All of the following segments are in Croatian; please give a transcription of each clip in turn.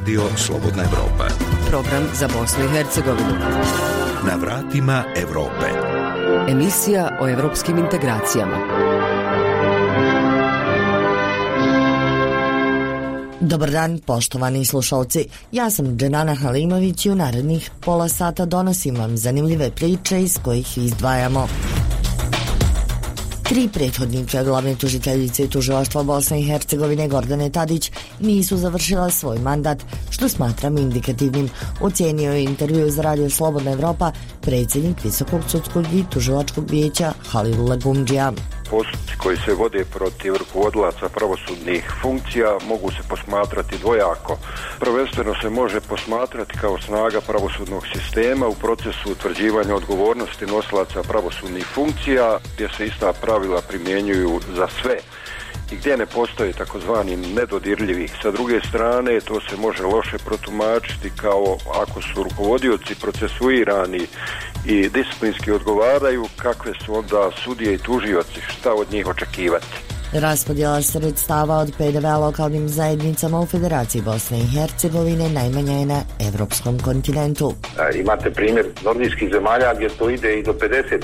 Radio Slobodna Evropa. Program za Bosnu i Hercegovinu. Na vratima Evrope. Emisija o evropskim integracijama. Dobar dan, poštovani slušalci. Ja sam Dženana Halimović i u narednih pola sata donosim vam zanimljive priče iz kojih izdvajamo Tri prethodnika glavne tužiteljice tužilaštva Bosne i Hercegovine Gordane Tadić nisu završila svoj mandat, što smatram indikativnim. Ocijenio je intervju za radio Slobodna Evropa predsjednik Visokog sudskog i tužilačkog vijeća Halil Legumđija postupci koji se vode protiv rukovodlaca pravosudnih funkcija mogu se posmatrati dvojako. Prvenstveno se može posmatrati kao snaga pravosudnog sistema u procesu utvrđivanja odgovornosti nosilaca pravosudnih funkcija gdje se ista pravila primjenjuju za sve i gdje ne postoje takozvani nedodirljivi. Sa druge strane, to se može loše protumačiti kao ako su rukovodioci procesuirani i disciplinski odgovaraju, kakve su onda sudije i tužioci, šta od njih očekivati. Raspodjela sredstava od PDV-a lokalnim zajednicama u Federaciji Bosne i Hercegovine najmanja je na evropskom kontinentu. Imate primjer nordijskih zemalja gdje to ide i do 50%.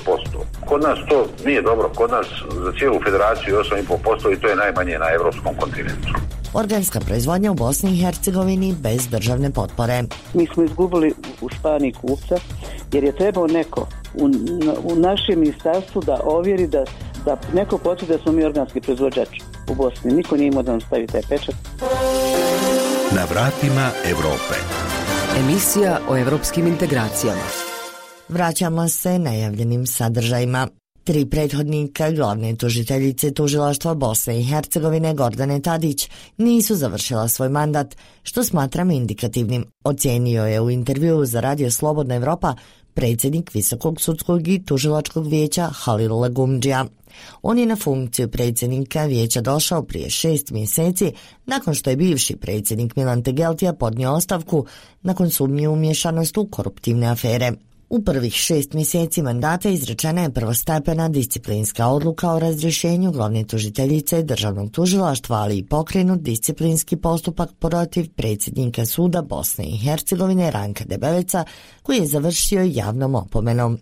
Kod nas to nije dobro, kod nas za cijelu federaciju 8,5% i to je najmanje na evropskom kontinentu. Organska proizvodnja u Bosni i Hercegovini bez državne potpore. Mi smo izgubili u Španiji kupca jer je trebao neko u, u našem ministarstvu da ovjeri da da neko potvrdi da smo mi organski proizvođač u Bosni. Niko nije imao da nam stavi taj pečat. Na vratima Evrope. Emisija o evropskim integracijama. Vraćamo se najavljenim sadržajima. Tri prethodnika glavne tužiteljice tužilaštva Bosne i Hercegovine Gordane Tadić nisu završila svoj mandat, što smatram indikativnim. Ocijenio je u intervju za Radio Slobodna Evropa predsjednik Visokog sudskog i tužilačkog vijeća Halil Legumđija. On je na funkciju predsjednika vijeća došao prije šest mjeseci nakon što je bivši predsjednik Milan Tegeltija podnio ostavku nakon sumnje umješanost u koruptivne afere. U prvih šest mjeseci mandata izrečena je prvostepena disciplinska odluka o razrješenju glavne tužiteljice državnog tužilaštva, ali i pokrenut disciplinski postupak protiv predsjednika suda Bosne i Hercegovine Ranka Debeveca, koji je završio javnom opomenom.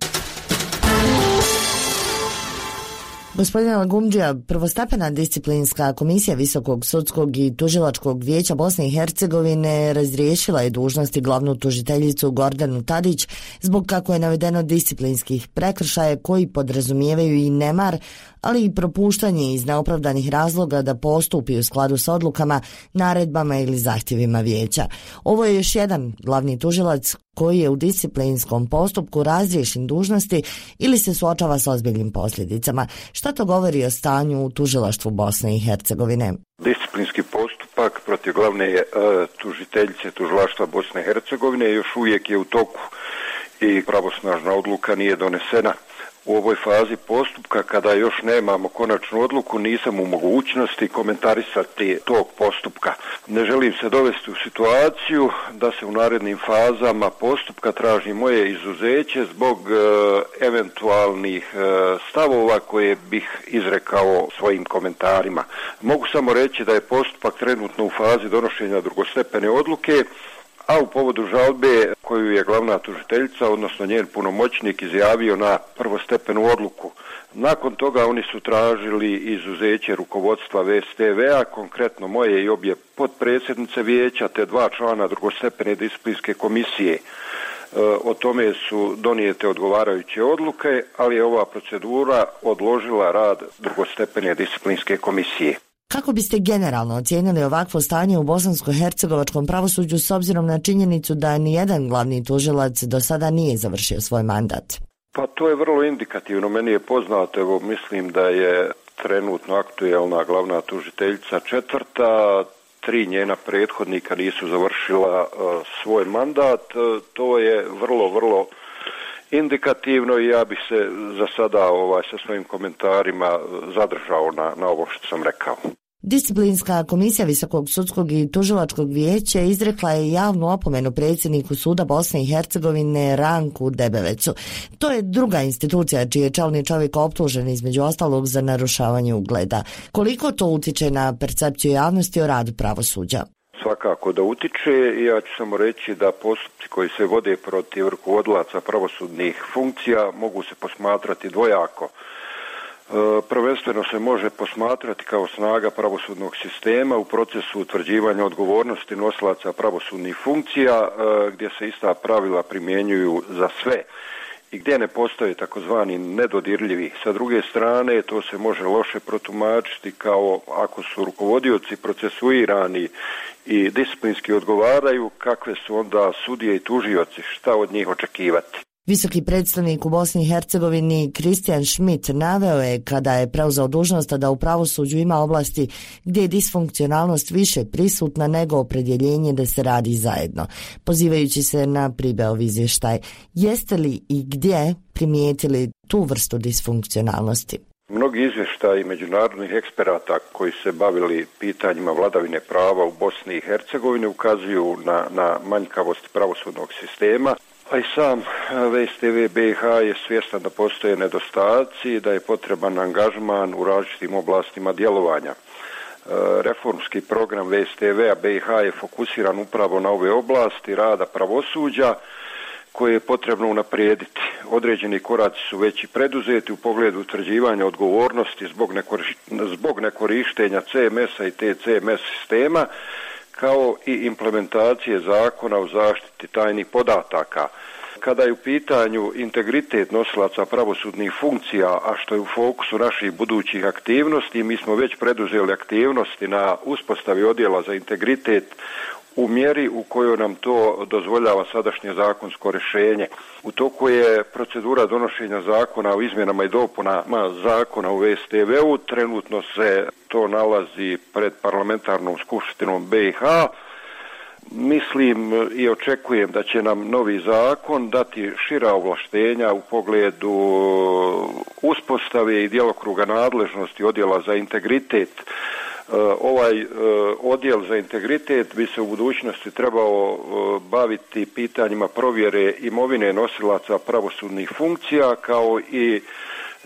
Gospodine Lagumđija, prvostepena disciplinska komisija Visokog sudskog i tužilačkog vijeća Bosne i Hercegovine razriješila je dužnosti glavnu tužiteljicu Gordanu Tadić zbog kako je navedeno disciplinskih prekršaja koji podrazumijevaju i nemar, ali i propuštanje iz neopravdanih razloga da postupi u skladu s odlukama, naredbama ili zahtjevima vijeća. Ovo je još jedan glavni tužilac koji je u disciplinskom postupku razriješen dužnosti ili se suočava s ozbiljnim posljedicama. Šta to govori o stanju u tužilaštvu Bosne i Hercegovine? Disciplinski postupak protiv glavne e, tužiteljice tužilaštva Bosne i Hercegovine još uvijek je u toku i pravosnažna odluka nije donesena u ovoj fazi postupka kada još nemamo konačnu odluku nisam u mogućnosti komentarisati tog postupka. Ne želim se dovesti u situaciju da se u narednim fazama postupka traži moje izuzeće zbog e, eventualnih e, stavova koje bih izrekao svojim komentarima. Mogu samo reći da je postupak trenutno u fazi donošenja drugostepene odluke a u povodu žalbe koju je glavna tužiteljica, odnosno njen punomoćnik izjavio na prvostepenu odluku. Nakon toga oni su tražili izuzeće rukovodstva VSTV-a, konkretno moje i obje potpredsjednice vijeća te dva člana drugostepene disciplinske komisije. E, o tome su donijete odgovarajuće odluke, ali je ova procedura odložila rad drugostepene disciplinske komisije. Kako biste generalno ocijenili ovakvo stanje u bosansko-hercegovačkom pravosuđu s obzirom na činjenicu da ni jedan glavni tužilac do sada nije završio svoj mandat? Pa to je vrlo indikativno. Meni je poznato, evo mislim da je trenutno aktuelna glavna tužiteljica četvrta, tri njena prethodnika nisu završila uh, svoj mandat. Uh, to je vrlo, vrlo indikativno i ja bih se za sada ovaj, sa svojim komentarima zadržao na, na ovo što sam rekao. Disciplinska komisija Visokog sudskog i tužilačkog vijeća izrekla je javnu opomenu predsjedniku suda Bosne i Hercegovine Ranku Debevecu. To je druga institucija čiji je čelni čovjek optužen između ostalog za narušavanje ugleda. Koliko to utiče na percepciju javnosti o radu pravosuđa? Svakako da utiče ja ću samo reći da postupci koji se vode protiv rukovodlaca pravosudnih funkcija mogu se posmatrati dvojako. E, prvenstveno se može posmatrati kao snaga pravosudnog sistema u procesu utvrđivanja odgovornosti nosilaca pravosudnih funkcija e, gdje se ista pravila primjenjuju za sve i gdje ne postoje takozvani nedodirljivi. Sa druge strane to se može loše protumačiti kao ako su rukovodioci procesuirani i disciplinski odgovaraju, kakve su onda sudije i tužioci, šta od njih očekivati. Visoki predstavnik u Bosni i Hercegovini Kristijan Schmidt naveo je kada je preuzeo dužnost da u pravosuđu ima oblasti gdje je disfunkcionalnost više prisutna nego opredjeljenje da se radi zajedno, pozivajući se na Pribeov izvještaj. Jeste li i gdje primijetili tu vrstu disfunkcionalnosti? Mnogi izvještaji međunarodnih eksperata koji se bavili pitanjima vladavine prava u Bosni i Hercegovini ukazuju na, na manjkavost pravosudnog sistema, a i sam VSTV BiH je svjestan da postoje nedostaci i da je potreban angažman u različitim oblastima djelovanja. E, reformski program VSTV-a BiH je fokusiran upravo na ove oblasti rada pravosuđa koje je potrebno unaprijediti. Određeni koraci su već i preduzeti u pogledu utvrđivanja odgovornosti zbog nekorištenja CMS-a i TCMS sistema, kao i implementacije zakona o zaštiti tajnih podataka. Kada je u pitanju integritet nosilaca pravosudnih funkcija, a što je u fokusu naših budućih aktivnosti, mi smo već preduzeli aktivnosti na uspostavi odjela za integritet u mjeri u kojoj nam to dozvoljava sadašnje zakonsko rješenje. U toku je procedura donošenja zakona o izmjenama i dopunama zakona u VSTV-u. Trenutno se to nalazi pred parlamentarnom skupštinom BiH. Mislim i očekujem da će nam novi zakon dati šira ovlaštenja u pogledu uspostave i djelokruga nadležnosti odjela za integritet ovaj e, odjel za integritet bi se u budućnosti trebao e, baviti pitanjima provjere imovine nosilaca pravosudnih funkcija kao i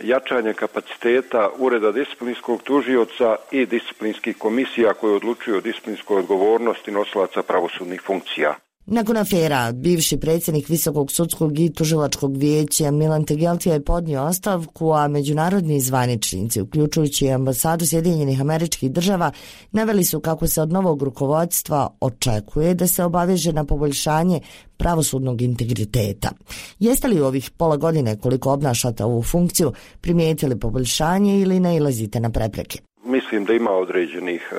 jačanje kapaciteta ureda disciplinskog tužioca i disciplinskih komisija koje odlučuju o disciplinskoj odgovornosti nosilaca pravosudnih funkcija. Nakon afera, bivši predsjednik Visokog sudskog i tužilačkog vijeća Milan Tegeltija je podnio ostavku, a međunarodni zvaničnici, uključujući ambasadu Sjedinjenih američkih država, naveli su kako se od novog rukovodstva očekuje da se obaveže na poboljšanje pravosudnog integriteta. Jeste li u ovih pola godine koliko obnašate ovu funkciju primijetili poboljšanje ili ne ilazite na prepreke? Mislim da ima određenih e,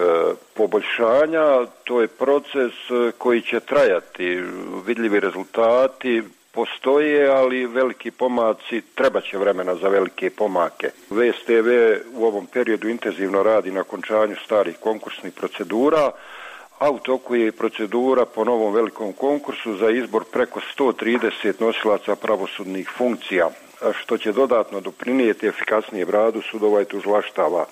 poboljšanja, to je proces e, koji će trajati, vidljivi rezultati postoje, ali veliki pomaci, treba će vremena za velike pomake. VSTV u ovom periodu intenzivno radi na končanju starih konkursnih procedura, a u toku je i procedura po novom velikom konkursu za izbor preko 130 nosilaca pravosudnih funkcija, što će dodatno doprinijeti efikasnije radu sudova i tužlaštava.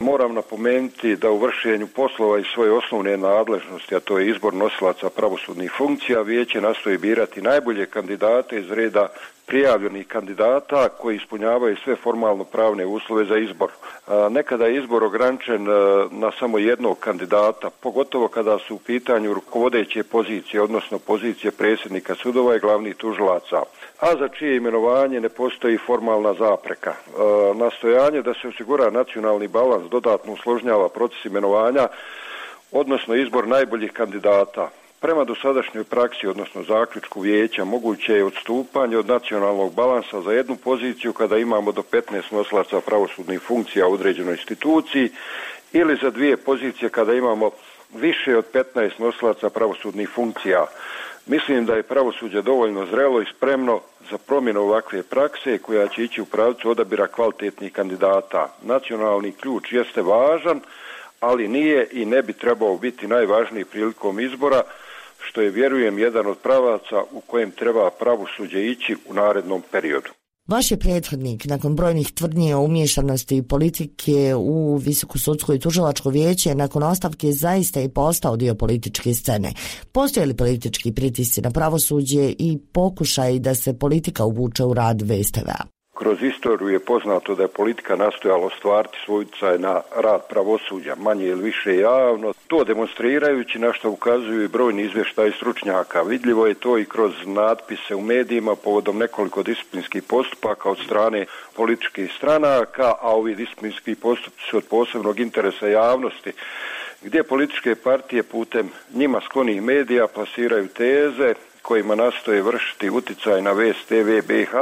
Moram napomenuti da u vršenju poslova i svoje osnovne nadležnosti, a to je izbor nosilaca pravosudnih funkcija, vijeće nastoji birati najbolje kandidate iz reda prijavljenih kandidata koji ispunjavaju sve formalno pravne uslove za izbor. Nekada je izbor ograničen na samo jednog kandidata, pogotovo kada su u pitanju rukovodeće pozicije, odnosno pozicije predsjednika sudova i glavnih tužilaca a za čije imenovanje ne postoji formalna zapreka. nastojanje da se osigura nacionalni balans dodatno usložnjava proces imenovanja, odnosno izbor najboljih kandidata. Prema dosadašnjoj praksi, odnosno zaključku vijeća, moguće je odstupanje od nacionalnog balansa za jednu poziciju kada imamo do 15 noslaca pravosudnih funkcija u određenoj instituciji ili za dvije pozicije kada imamo više od 15 noslaca pravosudnih funkcija. Mislim da je pravosuđe dovoljno zrelo i spremno za promjenu ovakve prakse koja će ići u pravcu odabira kvalitetnih kandidata. Nacionalni ključ jeste važan, ali nije i ne bi trebao biti najvažniji prilikom izbora, što je, vjerujem, jedan od pravaca u kojem treba pravosuđe ići u narednom periodu. Vaš je prethodnik, nakon brojnih tvrdnji o umješanosti politike u Visoku sudsku i tužilačko vijeće, nakon ostavke zaista i postao dio političke scene. Postoje li politički pritisci na pravosuđe i pokušaj da se politika uvuče u rad VSTV-a? Kroz istoriju je poznato da je politika nastojala ostvariti svoj utjecaj na rad pravosuđa, manje ili više javno. To demonstrirajući na što ukazuju i brojni izvještaji stručnjaka. Vidljivo je to i kroz natpise u medijima povodom nekoliko disciplinskih postupaka od strane političkih stranaka, a ovi disciplinski postupci su od posebnog interesa javnosti gdje političke partije putem njima sklonih medija plasiraju teze kojima nastoje vršiti utjecaj na VSTV TV BH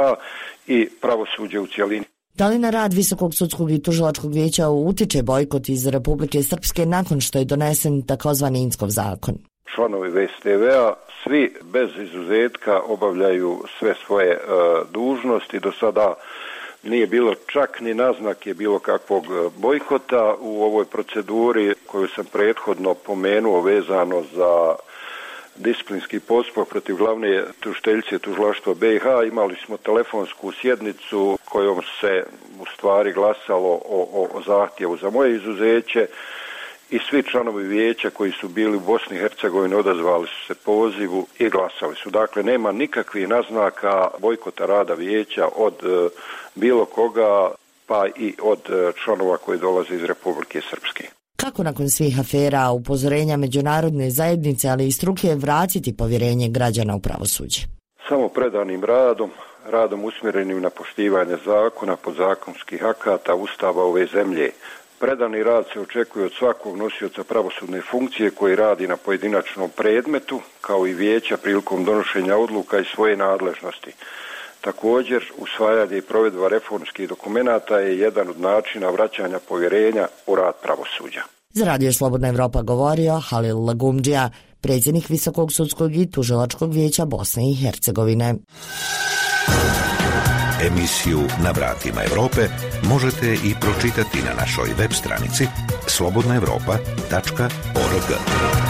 i pravosuđe u cjelini. Da li na rad Visokog sudskog i tužilačkog vijeća utiče bojkot iz Republike Srpske nakon što je donesen takozvani Inskov zakon? Članovi VSTV-a svi bez izuzetka obavljaju sve svoje e, dužnosti. Do sada nije bilo čak ni naznake bilo kakvog e, bojkota u ovoj proceduri koju sam prethodno pomenuo vezano za disciplinski postupak protiv glavne tužiteljice tužilaštva BiH. Imali smo telefonsku sjednicu kojom se u stvari glasalo o, o, zahtjevu za moje izuzeće i svi članovi vijeća koji su bili u Bosni i Hercegovini odazvali su se pozivu i glasali su. Dakle, nema nikakvih naznaka bojkota rada vijeća od e, bilo koga pa i od e, članova koji dolaze iz Republike Srpske. Kako nakon svih afera, upozorenja međunarodne zajednice, ali i struke, vratiti povjerenje građana u pravosuđe? Samo predanim radom, radom usmjerenim na poštivanje zakona, podzakonskih akata, ustava ove zemlje. Predani rad se očekuje od svakog nosioca pravosudne funkcije koji radi na pojedinačnom predmetu, kao i vijeća prilikom donošenja odluka i svoje nadležnosti. Također, usvajanje i provedba reformskih dokumenata je jedan od načina vraćanja povjerenja u rad pravosuđa. Za radio Slobodna Evropa govorio Halil Lagumđija, predsjednik Visokog sudskog i tužilačkog vijeća Bosne i Hercegovine. Emisiju Na vratima Europe možete i pročitati na našoj web stranici slobodnaevropa.org.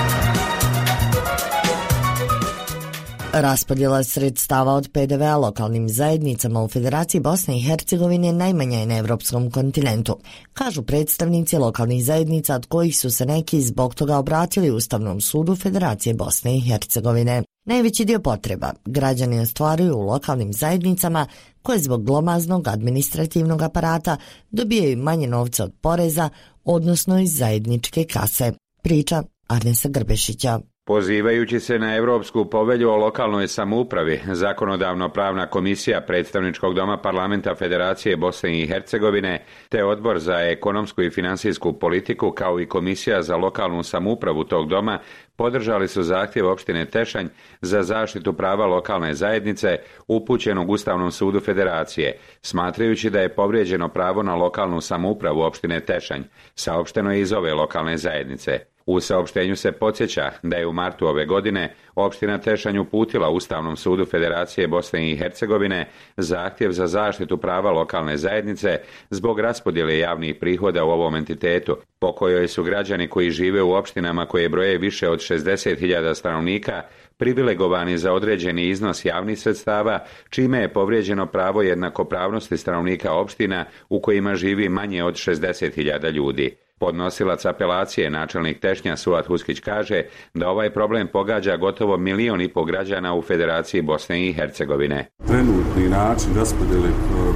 Raspodjela sredstava od PDV-a lokalnim zajednicama u Federaciji Bosne i Hercegovine najmanja je na evropskom kontinentu, kažu predstavnici lokalnih zajednica od kojih su se neki zbog toga obratili Ustavnom sudu Federacije Bosne i Hercegovine. Najveći dio potreba građani ostvaruju u lokalnim zajednicama koje zbog glomaznog administrativnog aparata dobijaju manje novca od poreza, odnosno iz zajedničke kase. Priča Arnesa Grbešića. Pozivajući se na Europsku povelju o lokalnoj samoupravi, zakonodavno pravna komisija predstavničkog doma parlamenta Federacije Bosne i Hercegovine, te odbor za ekonomsku i financijsku politiku kao i komisija za lokalnu samoupravu tog doma podržali su zahtjev opštine Tešanj za zaštitu prava lokalne zajednice upućenog Ustavnom sudu Federacije, smatrajući da je povrijeđeno pravo na lokalnu samoupravu opštine Tešanj, saopšteno je iz ove lokalne zajednice. U saopštenju se podsjeća da je u martu ove godine opština Tešanj uputila Ustavnom sudu Federacije Bosne i Hercegovine zahtjev za zaštitu prava lokalne zajednice zbog raspodjele javnih prihoda u ovom entitetu, po kojoj su građani koji žive u opštinama koje broje više od 60.000 stanovnika privilegovani za određeni iznos javnih sredstava, čime je povrijeđeno pravo jednakopravnosti stanovnika opština u kojima živi manje od 60.000 ljudi. Podnosilac apelacije, načelnik Tešnja Suat Huskić kaže da ovaj problem pogađa gotovo milion i pol građana u Federaciji Bosne i Hercegovine. Trenutni način raspodjele e,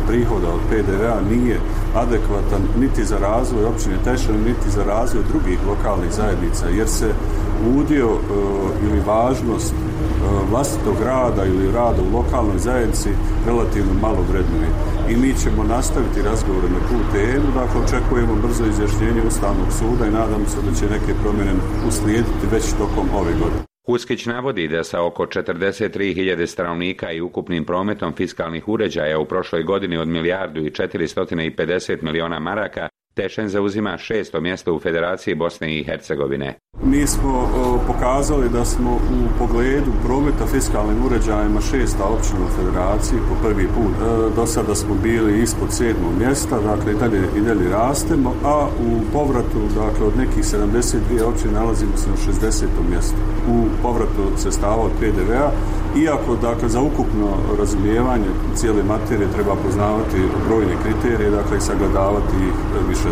prihoda od PDV-a nije adekvatan niti za razvoj općine Tešnja, niti za razvoj drugih lokalnih zajednica, jer se udio e, ili važnost vlastitog rada ili rada u lokalnoj zajednici relativno malo vrednuje. I mi ćemo nastaviti razgovore na tu temu, dakle očekujemo brzo izjašnjenje Ustavnog suda i nadamo se da će neke promjene uslijediti već tokom ove godine. Huskić navodi da sa oko 43.000 stanovnika i ukupnim prometom fiskalnih uređaja u prošloj godini od milijardu i 450 miliona maraka Tešen zauzima šesto mjesto u Federaciji Bosne i Hercegovine. Mi smo pokazali da smo u pogledu prometa fiskalnim uređajima šesta općina u Federaciji po prvi put. E, do sada smo bili ispod sedmog mjesta, dakle i dalje, i dalje rastemo, a u povratu dakle, od nekih 72 općine nalazimo se na 60. mjestu. U povratu sredstava od PDV-a, iako dakle, za ukupno razumijevanje cijele materije treba poznavati brojne kriterije, dakle sagledavati ih više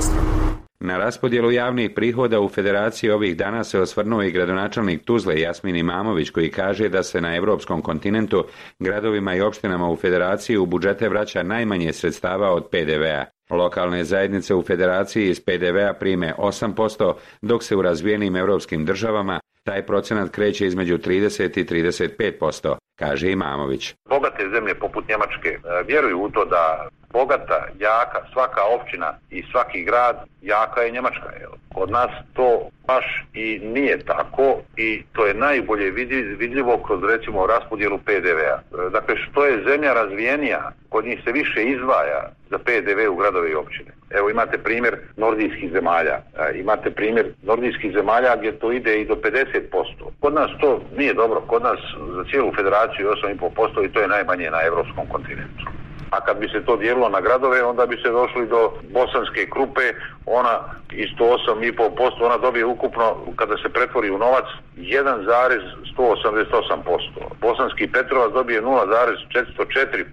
Na raspodjelu javnih prihoda u federaciji ovih dana se osvrnuo i gradonačelnik Tuzle Jasmin Imamović koji kaže da se na europskom kontinentu gradovima i opštinama u federaciji u budžete vraća najmanje sredstava od PDV-a. Lokalne zajednice u federaciji iz PDV-a prime 8%, dok se u razvijenim europskim državama taj procenat kreće između 30 i 35%, kaže Imamović. Bogate zemlje poput Njemačke e, vjeruju u to da bogata, jaka, svaka općina i svaki grad, jaka je Njemačka. Jel? Kod nas to baš i nije tako i to je najbolje vidljivo kroz recimo raspodjelu PDV-a. E, dakle, što je zemlja razvijenija, kod njih se više izdvaja za PDV u gradove i općine. Evo imate primjer nordijskih zemalja, e, imate primjer nordijskih zemalja gdje to ide i do 50%. Kod nas to nije dobro, kod nas za cijelu federaciju 8,5% i to je najmanje na europskom kontinentu a kad bi se to dijelilo na gradove, onda bi se došli do bosanske krupe, ona isto 8,5%, ona dobije ukupno, kada se pretvori u novac, 1,188%. Bosanski Petrovac dobije 0,404%,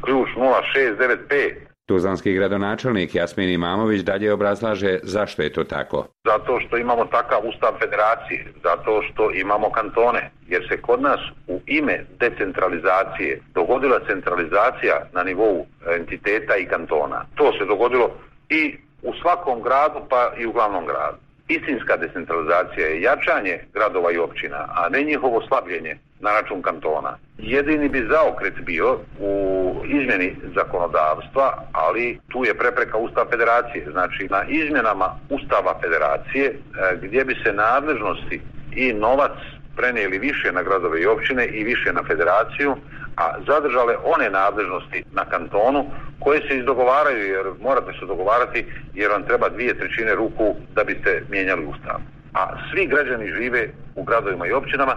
ključ 0,695%. Tuzlanski gradonačelnik Jasmin Imamović dalje obrazlaže zašto je to tako. Zato što imamo takav ustav federacije, zato što imamo kantone, jer se kod nas u ime decentralizacije dogodila centralizacija na nivou entiteta i kantona. To se dogodilo i u svakom gradu pa i u glavnom gradu. Istinska decentralizacija je jačanje gradova i općina, a ne njihovo slabljenje na račun kantona. Jedini bi zaokret bio u izmjeni zakonodavstva, ali tu je prepreka Ustava federacije. Znači na izmjenama Ustava federacije e, gdje bi se nadležnosti i novac prenijeli više na gradove i općine i više na federaciju, a zadržale one nadležnosti na kantonu koje se izdogovaraju jer morate se dogovarati jer vam treba dvije trećine ruku da biste mijenjali ustav. A svi građani žive u gradovima i općinama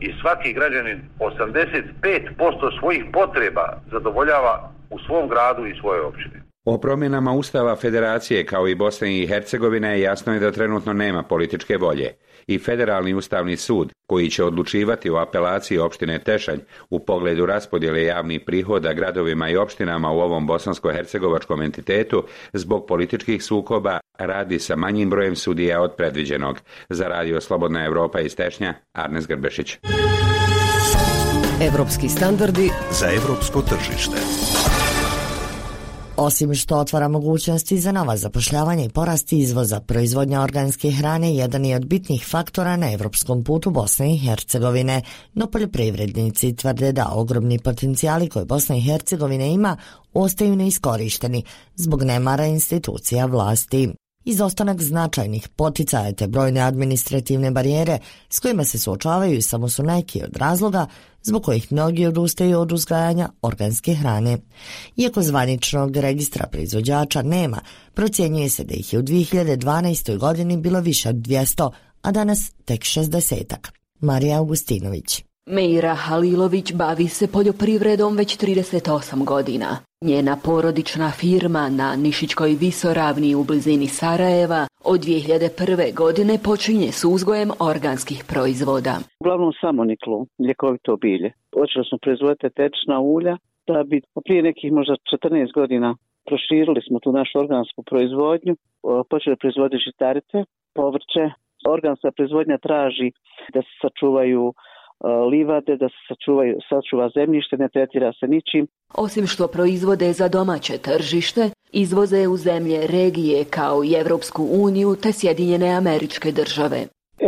i svaki građanin 85% svojih potreba zadovoljava u svom gradu i svojoj općini. O promjenama Ustava Federacije kao i Bosne i Hercegovine jasno je da trenutno nema političke volje i Federalni ustavni sud, koji će odlučivati o apelaciji opštine Tešanj u pogledu raspodjele javnih prihoda gradovima i opštinama u ovom bosansko-hercegovačkom entitetu zbog političkih sukoba radi sa manjim brojem sudija od predviđenog. Za radio Slobodna Europa iz Tešnja, Arnes Grbešić. Evropski standardi za evropsko tržište. Osim što otvara mogućnosti za nova zapošljavanja i porast izvoza, proizvodnja organske hrane jedan je od bitnih faktora na evropskom putu Bosne i Hercegovine, no poljoprivrednici tvrde da ogromni potencijali koje Bosna i Hercegovina ima ostaju neiskorišteni zbog nemara institucija vlasti. Izostanak značajnih poticaja te brojne administrativne barijere s kojima se suočavaju samo su neki od razloga zbog kojih mnogi odustaju od uzgajanja organske hrane. Iako zvaničnog registra proizvođača nema, procjenjuje se da ih je u 2012. godini bilo više od 200, a danas tek 60. Marija Augustinović Meira Halilović bavi se poljoprivredom već 38 godina. Njena porodična firma na Nišićkoj visoravni u blizini Sarajeva od 2001. godine počinje s uzgojem organskih proizvoda. Uglavnom samo niklo, ljekovito bilje. Počeli smo proizvoditi tečna ulja da bi prije nekih možda 14 godina proširili smo tu našu organsku proizvodnju, počeli proizvoditi žitarice, povrće. Organska proizvodnja traži da se sačuvaju livade, da se sačuvaju, sačuva zemljište, ne tretira se ničim. Osim što proizvode za domaće tržište, izvoze u zemlje regije kao i Evropsku uniju te Sjedinjene američke države.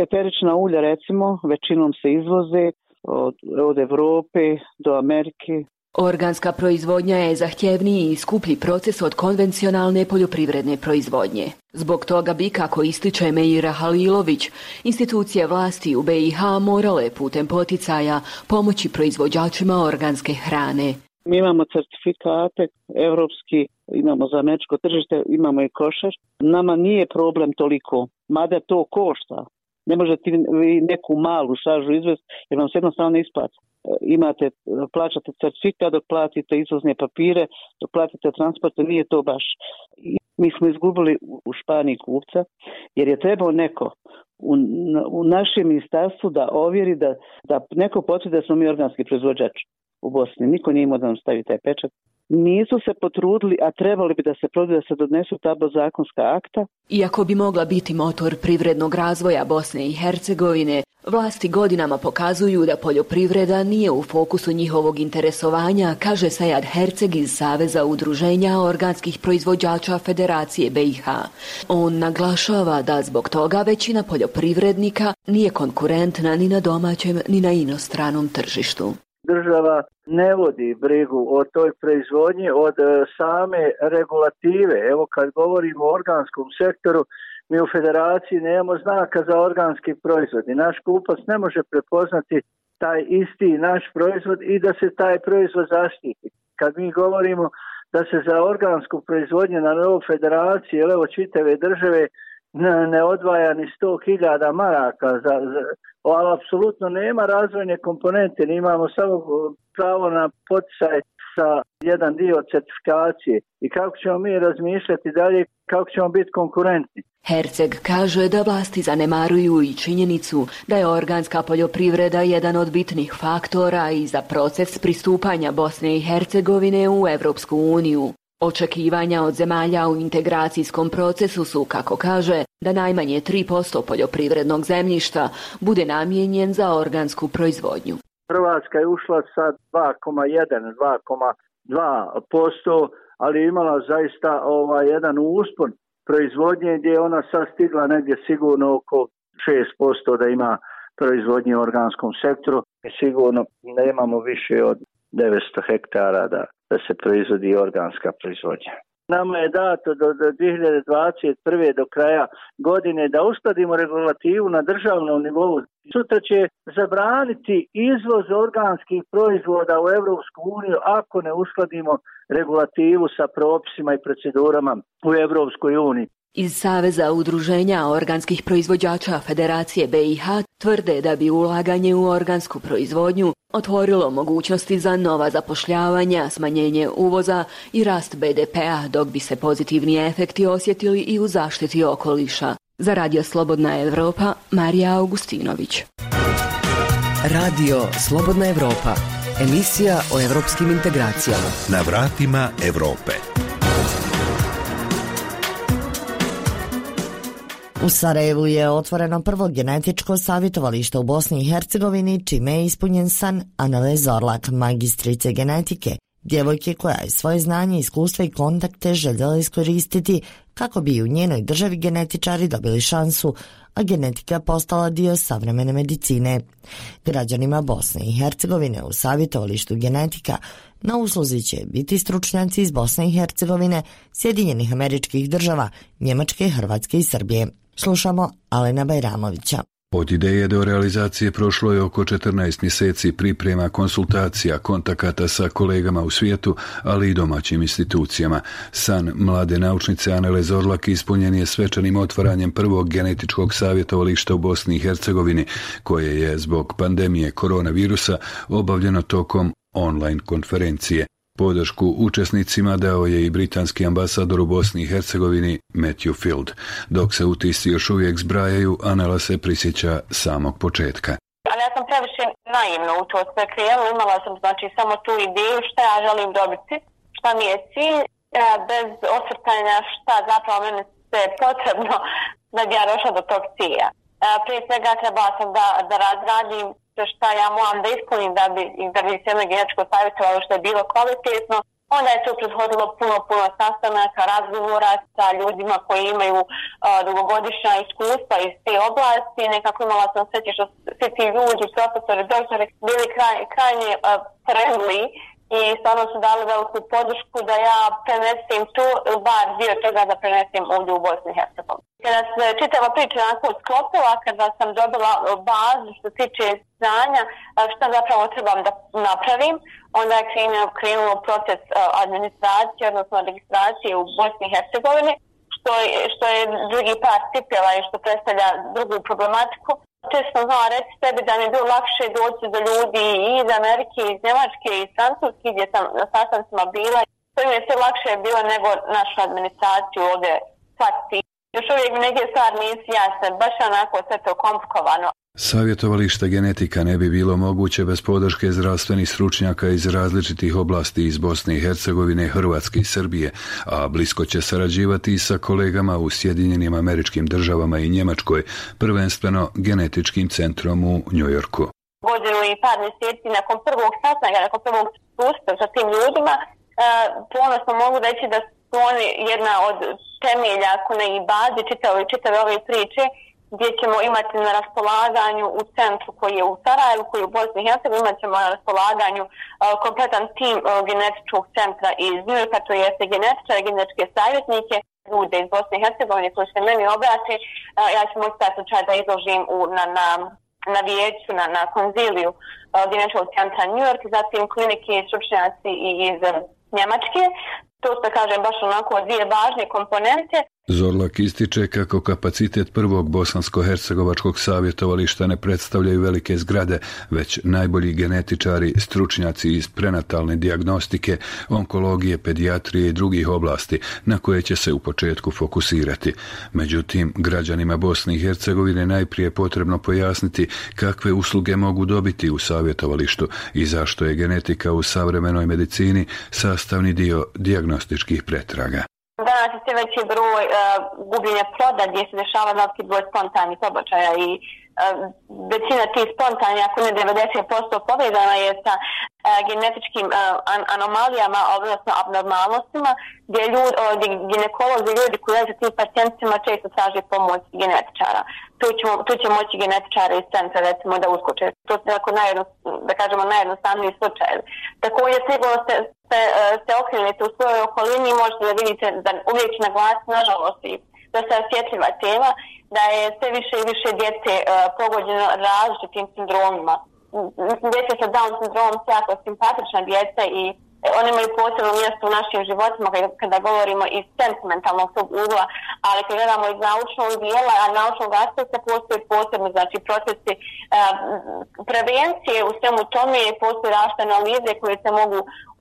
Eterična ulja recimo većinom se izvoze od, od Europe do Amerike, Organska proizvodnja je zahtjevniji i skuplji proces od konvencionalne poljoprivredne proizvodnje. Zbog toga bi, kako ističe Meira Halilović, institucije vlasti u BiH morale putem poticaja pomoći proizvođačima organske hrane. Mi imamo certifikate evropski, imamo za američko tržište, imamo i košar. Nama nije problem toliko, mada to košta. Ne možete vi neku malu šaržu izvesti jer vam se jednostavno ne isplati. E, imate, plaćate certifikat dok platite izvozne papire, dok platite transporte, nije to baš. Mi smo izgubili u Španiji kupca jer je trebao neko u, u našem ministarstvu da ovjeri da, da neko potvrdi da smo mi organski proizvođač u Bosni. Niko nije imao da nam stavi taj pečat. nisu se potrudili, a trebali bi da se provode da se donesu ta zakonska akta. Iako bi mogla biti motor privrednog razvoja Bosne i Hercegovine, vlasti godinama pokazuju da poljoprivreda nije u fokusu njihovog interesovanja, kaže Sajad Herceg iz Saveza udruženja organskih proizvođača Federacije BiH. On naglašava da zbog toga većina poljoprivrednika nije konkurentna ni na domaćem ni na inostranom tržištu država ne vodi brigu o toj proizvodnji od e, same regulative. Evo kad govorimo o organskom sektoru, mi u federaciji nemamo znaka za organski proizvod i naš kupac ne može prepoznati taj isti naš proizvod i da se taj proizvod zaštiti. Kad mi govorimo da se za organsku proizvodnju na novoj federaciji, evo čitave države, ne odvaja ni 100.000 maraka, za, za, ali apsolutno nema razvojne komponente, imamo samo pravo na poticaj sa jedan dio certifikacije i kako ćemo mi razmišljati dalje, kako ćemo biti konkurentni. Herceg kaže da vlasti zanemaruju i činjenicu da je organska poljoprivreda jedan od bitnih faktora i za proces pristupanja Bosne i Hercegovine u Europsku uniju. Očekivanja od zemalja u integracijskom procesu su, kako kaže, da najmanje 3% poljoprivrednog zemljišta bude namijenjen za organsku proizvodnju. Hrvatska je ušla sa 2,1, 2,2%, ali imala zaista ovaj jedan uspon proizvodnje gdje je ona sad stigla negdje sigurno oko 6% da ima proizvodnje u organskom sektoru. Sigurno nemamo više od 900 hektara da da se proizvodi organska proizvodnja. Nama je dato do, do 2021. do kraja godine da uskladimo regulativu na državnom nivou. Sutra će zabraniti izvoz organskih proizvoda u Europsku uniju ako ne uskladimo regulativu sa propisima i procedurama u Europskoj uniji. Iz Saveza udruženja organskih proizvođača Federacije BiH tvrde da bi ulaganje u organsku proizvodnju otvorilo mogućnosti za nova zapošljavanja, smanjenje uvoza i rast BDP-a, dok bi se pozitivni efekti osjetili i u zaštiti okoliša. Za Radio Slobodna Evropa, Marija Augustinović. Radio Slobodna Evropa, emisija o evropskim integracijama. Na vratima Evrope. U Sarajevu je otvoreno prvo genetičko savjetovalište u Bosni i Hercegovini, čime je ispunjen san Anele Zorlak, magistrice genetike, djevojke koja je svoje znanje, iskustva i kontakte željela iskoristiti kako bi u njenoj državi genetičari dobili šansu, a genetika postala dio savremene medicine. Građanima Bosne i Hercegovine u savjetovalištu genetika na usluzi će biti stručnjaci iz Bosne i Hercegovine, Sjedinjenih američkih država, Njemačke, Hrvatske i Srbije. Slušamo Alena Bajramovića. Od ideje do realizacije prošlo je oko 14 mjeseci priprema konsultacija, kontakata sa kolegama u svijetu, ali i domaćim institucijama. San mlade naučnice Anele Zorlak ispunjen je svečanim otvaranjem prvog genetičkog savjetovališta u Bosni i Hercegovini, koje je zbog pandemije koronavirusa obavljeno tokom online konferencije. Podršku učesnicima dao je i britanski ambasador u Bosni i Hercegovini Matthew Field. Dok se utisci još uvijek zbrajaju, Anela se prisjeća samog početka. Ali ja sam previše naivno u to sve krenula, imala sam znači samo tu ideju šta ja želim dobiti, šta mi je cilj, bez osvrtanja šta zapravo meni se potrebno da bi ja došla do tog cilja. Prije svega trebala sam da, da razradim šta ja moram da ispunim da bi, da bi se genetičko je bilo kvalitetno. Onda je to prethodilo puno, puno sastanaka, razgovora sa ljudima koji imaju uh, dugogodišnja iskustva iz te oblasti. Nekako imala sam sreće što svi ti ljudi, profesori, doktori, bili kraj, krajnje uh, friendly i stvarno su dali veliku podršku da ja prenesem to, bar dio toga da prenesem ovdje u Bosni i Hercegovini. Kada se čitava priča onako sklopila, kada sam dobila bazu što tiče znanja, šta zapravo trebam da napravim, onda je krenuo, krenuo proces administracije, odnosno registracije u Bosni i Hercegovini, što je, što je drugi par cipjela i što predstavlja drugu problematiku. Često znala reći sebi da mi je bilo lakše doći do ljudi i iz Amerike, iz Njemačke, iz Francuske, gdje sam na sastancima bila. To mi je sve lakše bilo nego našu administraciju ovdje sad Još uvijek neke stvari nisu jasne, baš onako sve to komplikovano. Savjetovalište genetika ne bi bilo moguće bez podrške zdravstvenih stručnjaka iz različitih oblasti iz Bosne i Hercegovine, Hrvatske i Srbije, a blisko će sarađivati i sa kolegama u Sjedinjenim američkim državama i Njemačkoj, prvenstveno genetičkim centrom u Njujorku. Godinu i par mjeseci nakon prvog sastanka, nakon prvog susreta sa tim ljudima, e, ponosno mogu reći da su oni jedna od temelja, ako ne i bazi čitave, čitave ove priče, gdje ćemo imati na raspolaganju u centru koji je u Sarajevu, koji je u Bosni i Hercegovini, imat ćemo na raspolaganju uh, kompletan tim uh, genetičkog centra iz Njujorka, to jeste genetičare, genetičke savjetnike, ljude iz Bosne i Hercegovine koji se meni obrate. Uh, ja ću moći taj slučaj da izložim u, na, na, na vijeću, na, na konziliju genetičkog centra New York, zatim klinike i stručnjaci iz Njemačke. To se kažem baš onako dvije važne komponente. Zorlak ističe kako kapacitet prvog bosansko-hercegovačkog savjetovališta ne predstavljaju velike zgrade, već najbolji genetičari, stručnjaci iz prenatalne diagnostike, onkologije, pedijatrije i drugih oblasti na koje će se u početku fokusirati. Međutim, građanima Bosne i Hercegovine najprije potrebno pojasniti kakve usluge mogu dobiti u savjetovalištu i zašto je genetika u savremenoj medicini sastavni dio diagnostičkih pretraga. Danas je sve veći broj uh, gubljenja ploda gdje se dešava veliki broj spontanih pobačaja i većina tih spontanih, ako ne 90% povezana je sa genetičkim an anomalijama, odnosno abnormalnostima, gdje, ljud, uh, gdje ginekolozi, ljudi koji leže tim pacijentima često traže pomoć genetičara. Tu, ćemo, tu će moći genetičare iz centra recimo da uskoče. To tako najedno, da kažemo najjednostavniji slučaj. Također sigurno se, se, se okrenete u svojoj okolini možete da vidite da uvijek na glas, nažalost, i se osjetljiva tema, da je sve više i više djece uh, pogođeno različitim sindromima. Djeca sa Down sindromom su jako simpatična djeca i oni imaju posebno mjesto u našim životima kada govorimo iz sentimentalnog tog ugla, ali kada gledamo iz naučnog dijela, a naučnog aspekta postoje posebno, znači procesi uh, prevencije u svemu tome, postoje rašte analize koje se mogu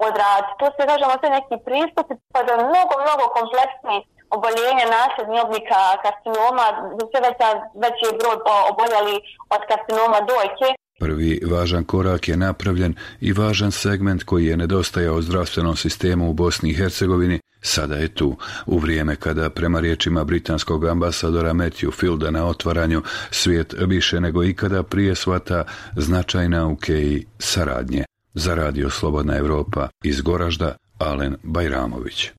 odraditi. To se kažemo sve neki pristupi, pa da mnogo, mnogo kompleksni oboljenja nasljednih oblika karcinoma, sve veća, veći je broj oboljali od karcinoma dojke, Prvi važan korak je napravljen i važan segment koji je nedostajao zdravstvenom sistemu u Bosni i Hercegovini, sada je tu, u vrijeme kada prema riječima britanskog ambasadora Matthew Fielda na otvaranju svijet više nego ikada prije svata značaj nauke i saradnje. Za radio Slobodna Evropa iz Goražda, Alen Bajramović.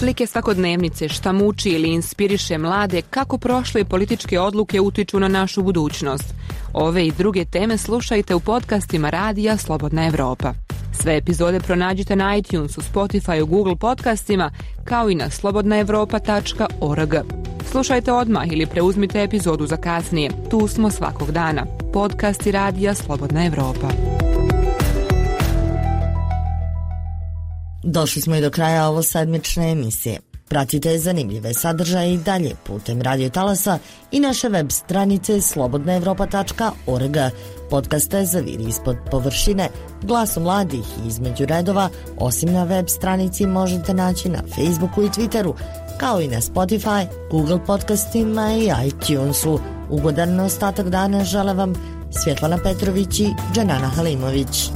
Slike svakodnevnice šta muči ili inspiriše mlade kako prošle političke odluke utiču na našu budućnost. Ove i druge teme slušajte u podcastima Radija Slobodna Evropa. Sve epizode pronađite na iTunesu, Spotify, Google podcastima, kao i na slobodnaevropa.org. Slušajte odmah ili preuzmite epizodu za kasnije. Tu smo svakog dana. Podcasti Radija Slobodna Evropa. Došli smo i do kraja ovo sedmične emisije. Pratite zanimljive sadržaje i dalje putem Radio Talasa i naše web stranice slobodnaevropa.org. Podcaste Zaviri ispod površine, glasom mladih i između redova, osim na web stranici možete naći na Facebooku i Twitteru, kao i na Spotify, Google podcastima i iTunesu. Ugodan ostatak dana žele vam Svjetlana Petrović i Džanana Halimović.